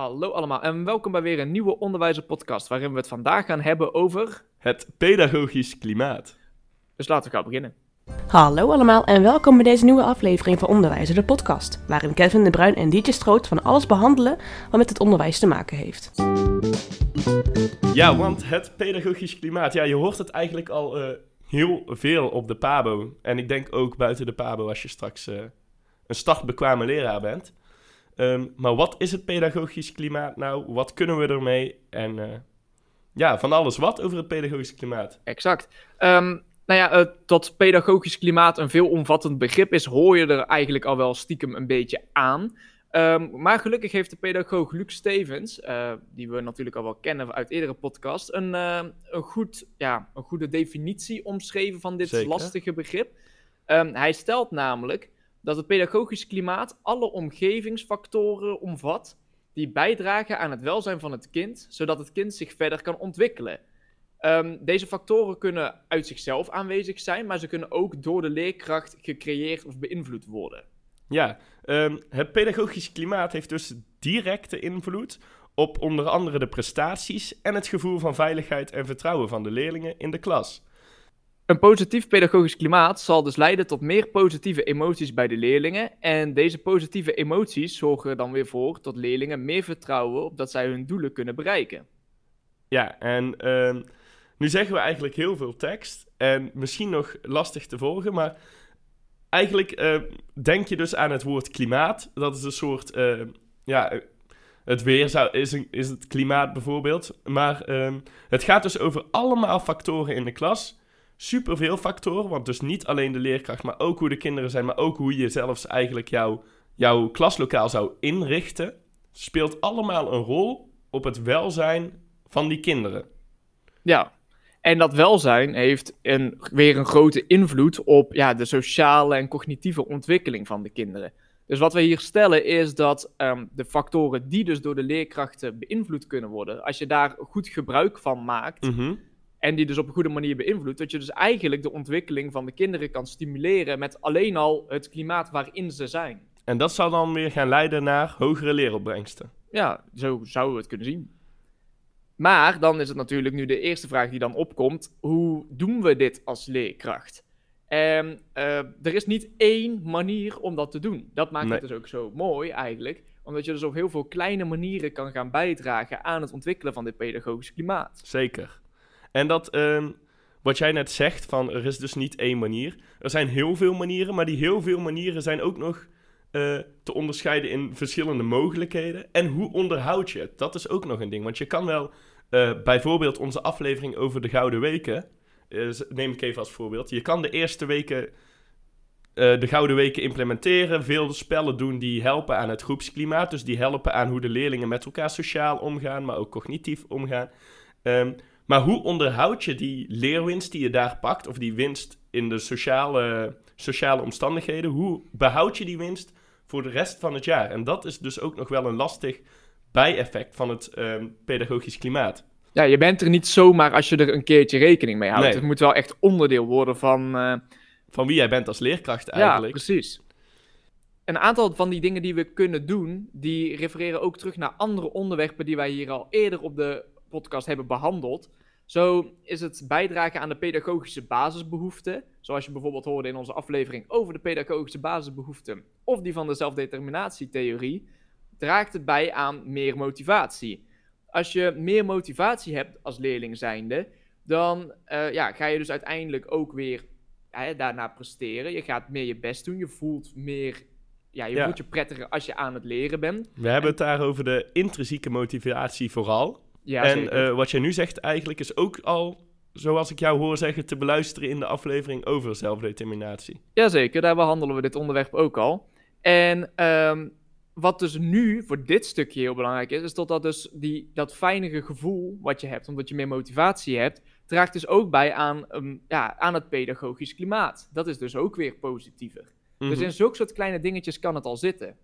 Hallo allemaal en welkom bij weer een nieuwe onderwijzer-podcast waarin we het vandaag gaan hebben over... Het pedagogisch klimaat. Dus laten we gaan beginnen. Hallo allemaal en welkom bij deze nieuwe aflevering van Onderwijzer de podcast, waarin Kevin de Bruin en DJ Stroot van alles behandelen wat met het onderwijs te maken heeft. Ja, want het pedagogisch klimaat, ja, je hoort het eigenlijk al eh, heel veel op de PABO. En ik denk ook buiten de PABO als je straks eh, een startbekwame leraar bent. Ehm, maar wat is het pedagogisch klimaat nou? Wat kunnen we ermee? En eh, ja, van alles wat over het pedagogisch klimaat. Exact. Ehm, nou ja, uh, dat pedagogisch klimaat een veelomvattend begrip is, hoor je er eigenlijk al wel stiekem een beetje aan. Um, maar gelukkig heeft de pedagoog Luc Stevens, uh, die we natuurlijk al wel kennen uit eerdere podcasts, een, uh, een, goed, ja, een goede definitie omschreven van dit Zeker. lastige begrip. Um, hij stelt namelijk dat het pedagogisch klimaat alle omgevingsfactoren omvat die bijdragen aan het welzijn van het kind, zodat het kind zich verder kan ontwikkelen. Um, deze factoren kunnen uit zichzelf aanwezig zijn, maar ze kunnen ook door de leerkracht gecreëerd of beïnvloed worden. Ja, um, het pedagogisch klimaat heeft dus directe invloed op onder andere de prestaties en het gevoel van veiligheid en vertrouwen van de leerlingen in de klas. Een positief pedagogisch klimaat zal dus leiden tot meer positieve emoties bij de leerlingen. En deze positieve emoties zorgen er dan weer voor dat leerlingen meer vertrouwen op dat zij hun doelen kunnen bereiken. Ja, en uh, nu zeggen we eigenlijk heel veel tekst en misschien nog lastig te volgen, maar eigenlijk uh, denk je dus aan het woord klimaat. Dat is een soort, uh, ja, het weer zou, is, is het klimaat bijvoorbeeld. Maar het gaat dus over allemaal factoren in de klas superveel factoren. Want dus niet alleen de leerkracht, maar ook hoe de kinderen zijn, maar ook hoe je zelfs eigenlijk jouw, jouw klaslokaal zou inrichten, speelt allemaal een rol op het welzijn van die kinderen. Ja, en dat welzijn heeft een, weer een grote invloed op ja, de sociale en cognitieve ontwikkeling van de kinderen. Dus wat we hier stellen is dat um, de factoren die dus door de leerkrachten beïnvloed kunnen worden, als je daar goed gebruik van maakt, mm -hmm en die dus op een goede manier beïnvloedt, dat je dus eigenlijk de ontwikkeling van de kinderen kan stimuleren met alleen al het klimaat waarin ze zijn. En dat zal dan weer gaan leiden naar hogere leeropbrengsten. Ja, zo zouden we het kunnen zien. Maar dan is het natuurlijk nu de eerste vraag die dan opkomt: hoe doen we dit als leerkracht? En uh, er is niet één manier om dat te doen. Dat maakt nee. het dus ook zo mooi eigenlijk omdat je dus op heel veel kleine manieren kan gaan bijdragen aan het ontwikkelen van dit pedagogisch klimaat. Zeker. En dat, um, wat jij net zegt, van er is dus niet één manier. Er zijn heel veel manieren, maar die heel veel manieren zijn ook nog uh, te onderscheiden in verschillende mogelijkheden. En hoe onderhoud je het? Dat is ook nog een ding. Want je kan wel uh, bijvoorbeeld onze aflevering over de Gouden Weken, uh, neem ik even als voorbeeld. Je kan de eerste weken de Gouden Weken implementeren, veel spellen doen die helpen aan het groepsklimaat. Dus die helpen aan hoe de leerlingen met elkaar sociaal omgaan, maar ook cognitief omgaan. Um, maar hoe onderhoud je die leerwinst die je daar pakt, of die winst in de sociale, sociale omstandigheden, hoe behoud je die winst voor de rest van het jaar? En dat is dus ook nog wel een lastig bijeffect van het um, pedagogisch klimaat. Ja, je bent er niet zomaar als je er een keertje rekening mee houdt. Nee. Het moet wel echt onderdeel worden van... Uh... Van wie jij bent als leerkracht eigenlijk. Ja, precies. Een aantal van die dingen die we kunnen doen, die refereren ook terug naar andere onderwerpen die wij hier al eerder op de podcast hebben behandeld. Zo is het bijdragen aan de pedagogische basisbehoeften, zoals je bijvoorbeeld hoorde in onze aflevering over de pedagogische basisbehoeften, of die van de zelfdeterminatietheorie, draagt het bij aan meer motivatie. Als je meer motivatie hebt als leerling zijnde, dan uh, ja, ga je dus uiteindelijk ook weer hè, daarna presteren. Je gaat meer je best doen, je voelt meer ja, je Ja. voelt je prettiger als je aan het leren bent. We hebben het daar over de intrinsieke motivatie vooral. Ja, en eh, wat jij nu zegt eigenlijk is ook al, zoals ik jou hoor zeggen, te beluisteren in de aflevering over zelfdeterminatie. Jazeker, daar behandelen we dit onderwerp ook al. En ehm, wat dus nu voor dit stukje heel belangrijk is, is dat, dat dus die, dat fijnere gevoel wat je hebt, omdat je meer motivatie hebt, draagt dus ook bij aan, ehm, ja, aan het pedagogisch klimaat. Dat is dus ook weer positiever. Dus Mhm. in zulke soort kleine dingetjes kan het al zitten.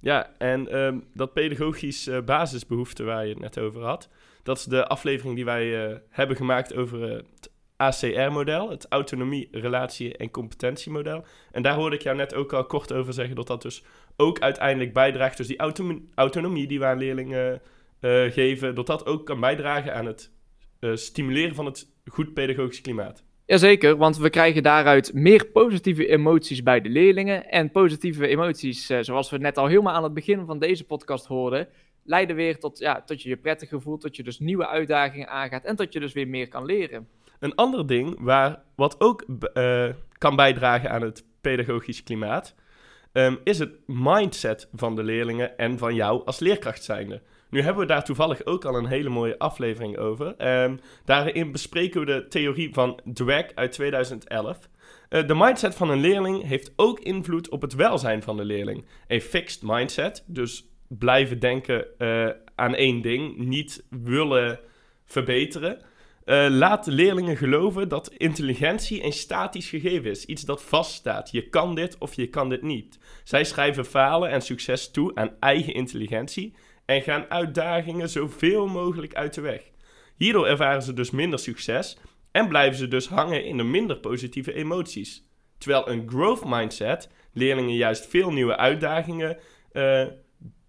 Ja, en ehm, dat pedagogisch eh, basisbehoefte waar je het net over had, dat is de aflevering die wij eh, hebben gemaakt over eh, het ACR-model, het autonomie, relatie en competentiemodel. En daar hoorde ik jou net ook al kort over zeggen dat dat dus ook uiteindelijk bijdraagt, dus die autonomie, autonomie die we aan leerlingen geven, dat dat ook kan bijdragen aan het stimuleren van het goed pedagogisch klimaat. Jazeker, want we krijgen daaruit meer positieve emoties bij de leerlingen. En positieve emoties, eh, zoals we net al helemaal aan het begin van deze podcast hoorden, leiden weer tot, ja, tot je je prettiger voelt, tot je dus nieuwe uitdagingen aangaat en tot je dus weer meer kan leren. Een ander ding waar, wat ook uh, kan bijdragen aan het pedagogisch klimaat, um, is het mindset van de leerlingen en van jou als leerkracht zijnde. Nu hebben we daar toevallig ook al een hele mooie aflevering over. Um, daarin bespreken we de theorie van Dweck uit 2011. Uh, de mindset van een leerling heeft ook invloed op het welzijn van de leerling. Een fixed mindset, dus blijven denken uh, aan één ding, niet willen verbeteren. Uh, laat leerlingen geloven dat intelligentie een statisch gegeven is. Iets dat vaststaat. Je kan dit of je kan dit niet. Zij schrijven falen en succes toe aan eigen intelligentie en gaan uitdagingen zoveel mogelijk uit de weg. Hierdoor ervaren ze dus minder succes en blijven ze dus hangen in de minder positieve emoties. Terwijl een growth mindset leerlingen juist veel nieuwe uitdagingen uh,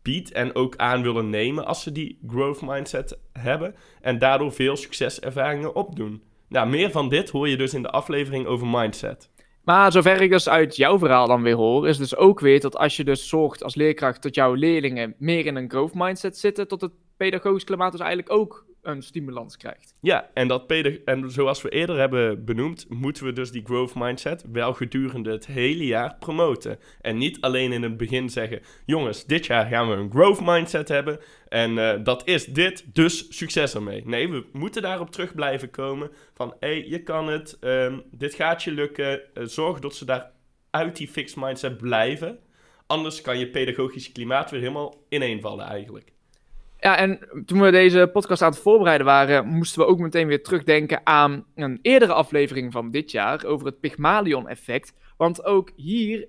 biedt en ook aan willen nemen als ze die growth mindset hebben en daardoor veel succeservaringen opdoen. Nou, meer van dit hoor je dus in de aflevering over mindset. Maar zover ik dus uit jouw verhaal dan weer hoor, is dus ook weer dat als je dus zorgt als leerkracht dat jouw leerlingen meer in een growth mindset zitten, tot het pedagogisch klimaat dus eigenlijk ook een stimulans krijgt. Ja, en, dat en zoals we eerder hebben benoemd, moeten we dus die growth mindset wel gedurende het hele jaar promoten. En niet alleen in het begin zeggen: jongens, dit jaar gaan we een growth mindset hebben. En uh, dat is dit, dus succes ermee. Nee, we moeten daarop terug blijven komen. Van hé, hey, je kan het, um, dit gaat je lukken. Uh, zorg dat ze daar uit die fixed mindset blijven. Anders kan je pedagogisch klimaat weer helemaal ineenvallen eigenlijk. Ja, en toen we deze podcast aan het voorbereiden waren, moesten we ook meteen weer terugdenken aan een eerdere aflevering van dit jaar over het Pygmalion-effect. Want ook hier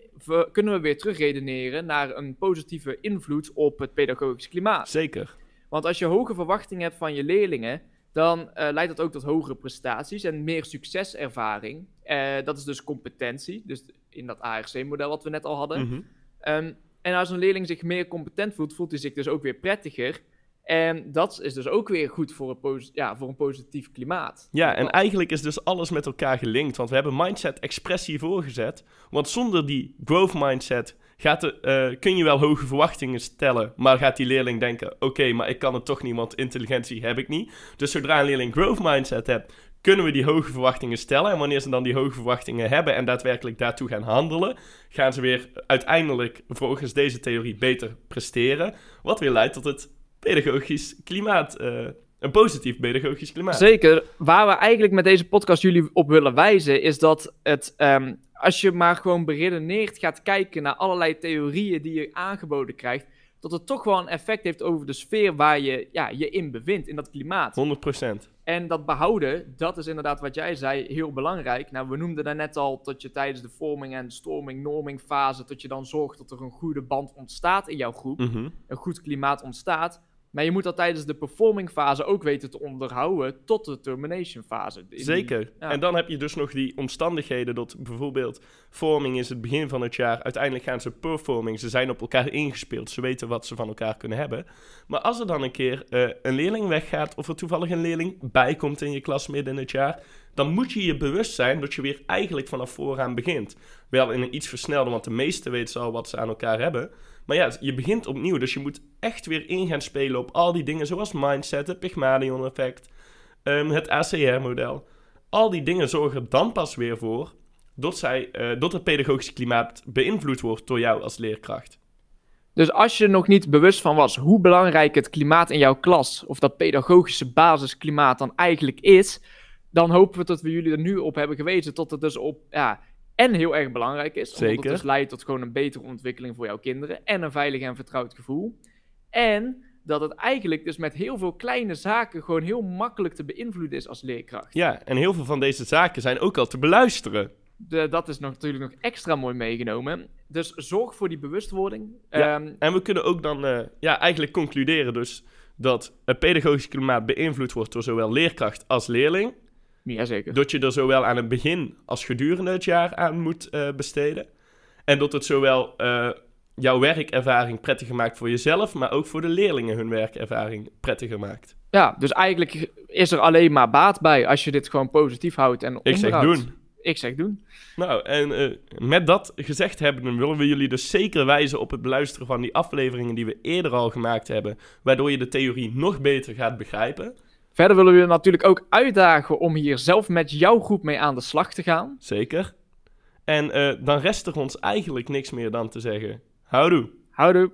kunnen we weer terugredeneren naar een positieve invloed op het pedagogisch klimaat. Zeker. Want als je hoge verwachtingen hebt van je leerlingen, dan uh, leidt dat ook tot hogere prestaties en meer succeservaring. Uh, dat is dus competentie, dus in dat ARC-model wat we net al hadden. Mm um, en als een leerling zich meer competent voelt, voelt hij zich dus ook weer prettiger. En dat is dus ook weer goed voor een, ja, voor een positief klimaat. Ja, en eigenlijk is dus alles met elkaar gelinkt. Want we hebben mindset expressie voorgezet. Want zonder die growth mindset gaat de, uh, kun je wel hoge verwachtingen stellen. Maar gaat die leerling denken: oké, maar ik kan het toch niet, want intelligentie heb ik niet. Dus zodra een leerling growth mindset hebt, kunnen we die hoge verwachtingen stellen. En wanneer ze dan die hoge verwachtingen hebben en daadwerkelijk daartoe gaan handelen, gaan ze weer uiteindelijk volgens deze theorie beter presteren. Wat weer leidt tot het pedagogisch klimaat. Uh, een positief pedagogisch klimaat. Zeker. Waar we eigenlijk met deze podcast jullie op willen wijzen, is dat het, um, als je maar gewoon beredeneerd gaat kijken naar allerlei theorieën die je aangeboden krijgt, dat het toch wel een effect heeft over de sfeer waar je ja, je in bevindt, in dat klimaat. 100%. En dat behouden, dat is inderdaad wat jij zei, heel belangrijk. Nou, we noemden daarnet al dat je tijdens de vorming en storming, norming fase, dat je dan zorgt dat er een goede band ontstaat in jouw groep, mm -hmm. een goed klimaat ontstaat. Maar je moet dat tijdens de performing fase ook weten te onderhouden tot de termination fase. Zeker. En dan heb je dus nog die omstandigheden dat bijvoorbeeld forming is het begin van het jaar. Uiteindelijk gaan ze performing. Ze zijn op elkaar ingespeeld. Ze weten wat ze van elkaar kunnen hebben. Maar als er dan een keer uh, een leerling weggaat of er toevallig een leerling bijkomt in je klas midden in het jaar, dan moet je je bewust zijn dat je weer eigenlijk vanaf vooraan begint. Wel in een iets versnelde, want de meesten weten al wat ze aan elkaar hebben. Maar ja, je begint opnieuw, dus je moet echt weer in gaan spelen op al die dingen zoals mindset, het Pygmalion-effect, um, het ACR-model. Al die dingen zorgen er dan pas weer voor dat, zij, uh, dat het pedagogische klimaat beïnvloed wordt door jou als leerkracht. Dus als je nog niet bewust van was hoe belangrijk het klimaat in jouw klas, of dat pedagogische basisklimaat dan eigenlijk is, dan hopen we dat we jullie er nu op hebben gewezen. Tot het dus op ja, en heel erg belangrijk is. Zeker. Omdat het dus leidt tot gewoon een betere ontwikkeling voor jouw kinderen. En een veilig en vertrouwd gevoel. En dat het eigenlijk dus met heel veel kleine zaken gewoon heel makkelijk te beïnvloeden is als leerkracht. Ja, en heel veel van deze zaken zijn ook al te beluisteren. De, dat is nog, natuurlijk nog extra mooi meegenomen. Dus zorg voor die bewustwording. Ja, um, en we kunnen ook dan uh, ja, eigenlijk concluderen dus dat het pedagogisch klimaat beïnvloed wordt door zowel leerkracht als leerling. Jazeker. Dat je er zowel aan het begin als gedurende het jaar aan moet uh, besteden. En dat het zowel uh, jouw werkervaring prettiger maakt voor jezelf, maar ook voor de leerlingen hun werkervaring prettiger maakt. Ja, dus eigenlijk is er alleen maar baat bij als je dit gewoon positief houdt en Ik zeg onderhoudt. doen. Ik zeg doen. Nou, en eh, met dat gezegd hebben, dan willen we jullie dus zeker wijzen op het beluisteren van die afleveringen die we eerder al gemaakt hebben, waardoor je de theorie nog beter gaat begrijpen. Verder willen we je natuurlijk ook uitdagen om hier zelf met jouw groep mee aan de slag te gaan. Zeker. En eh, dan rest er ons eigenlijk niks meer dan te zeggen. Houdoe. Houdoe.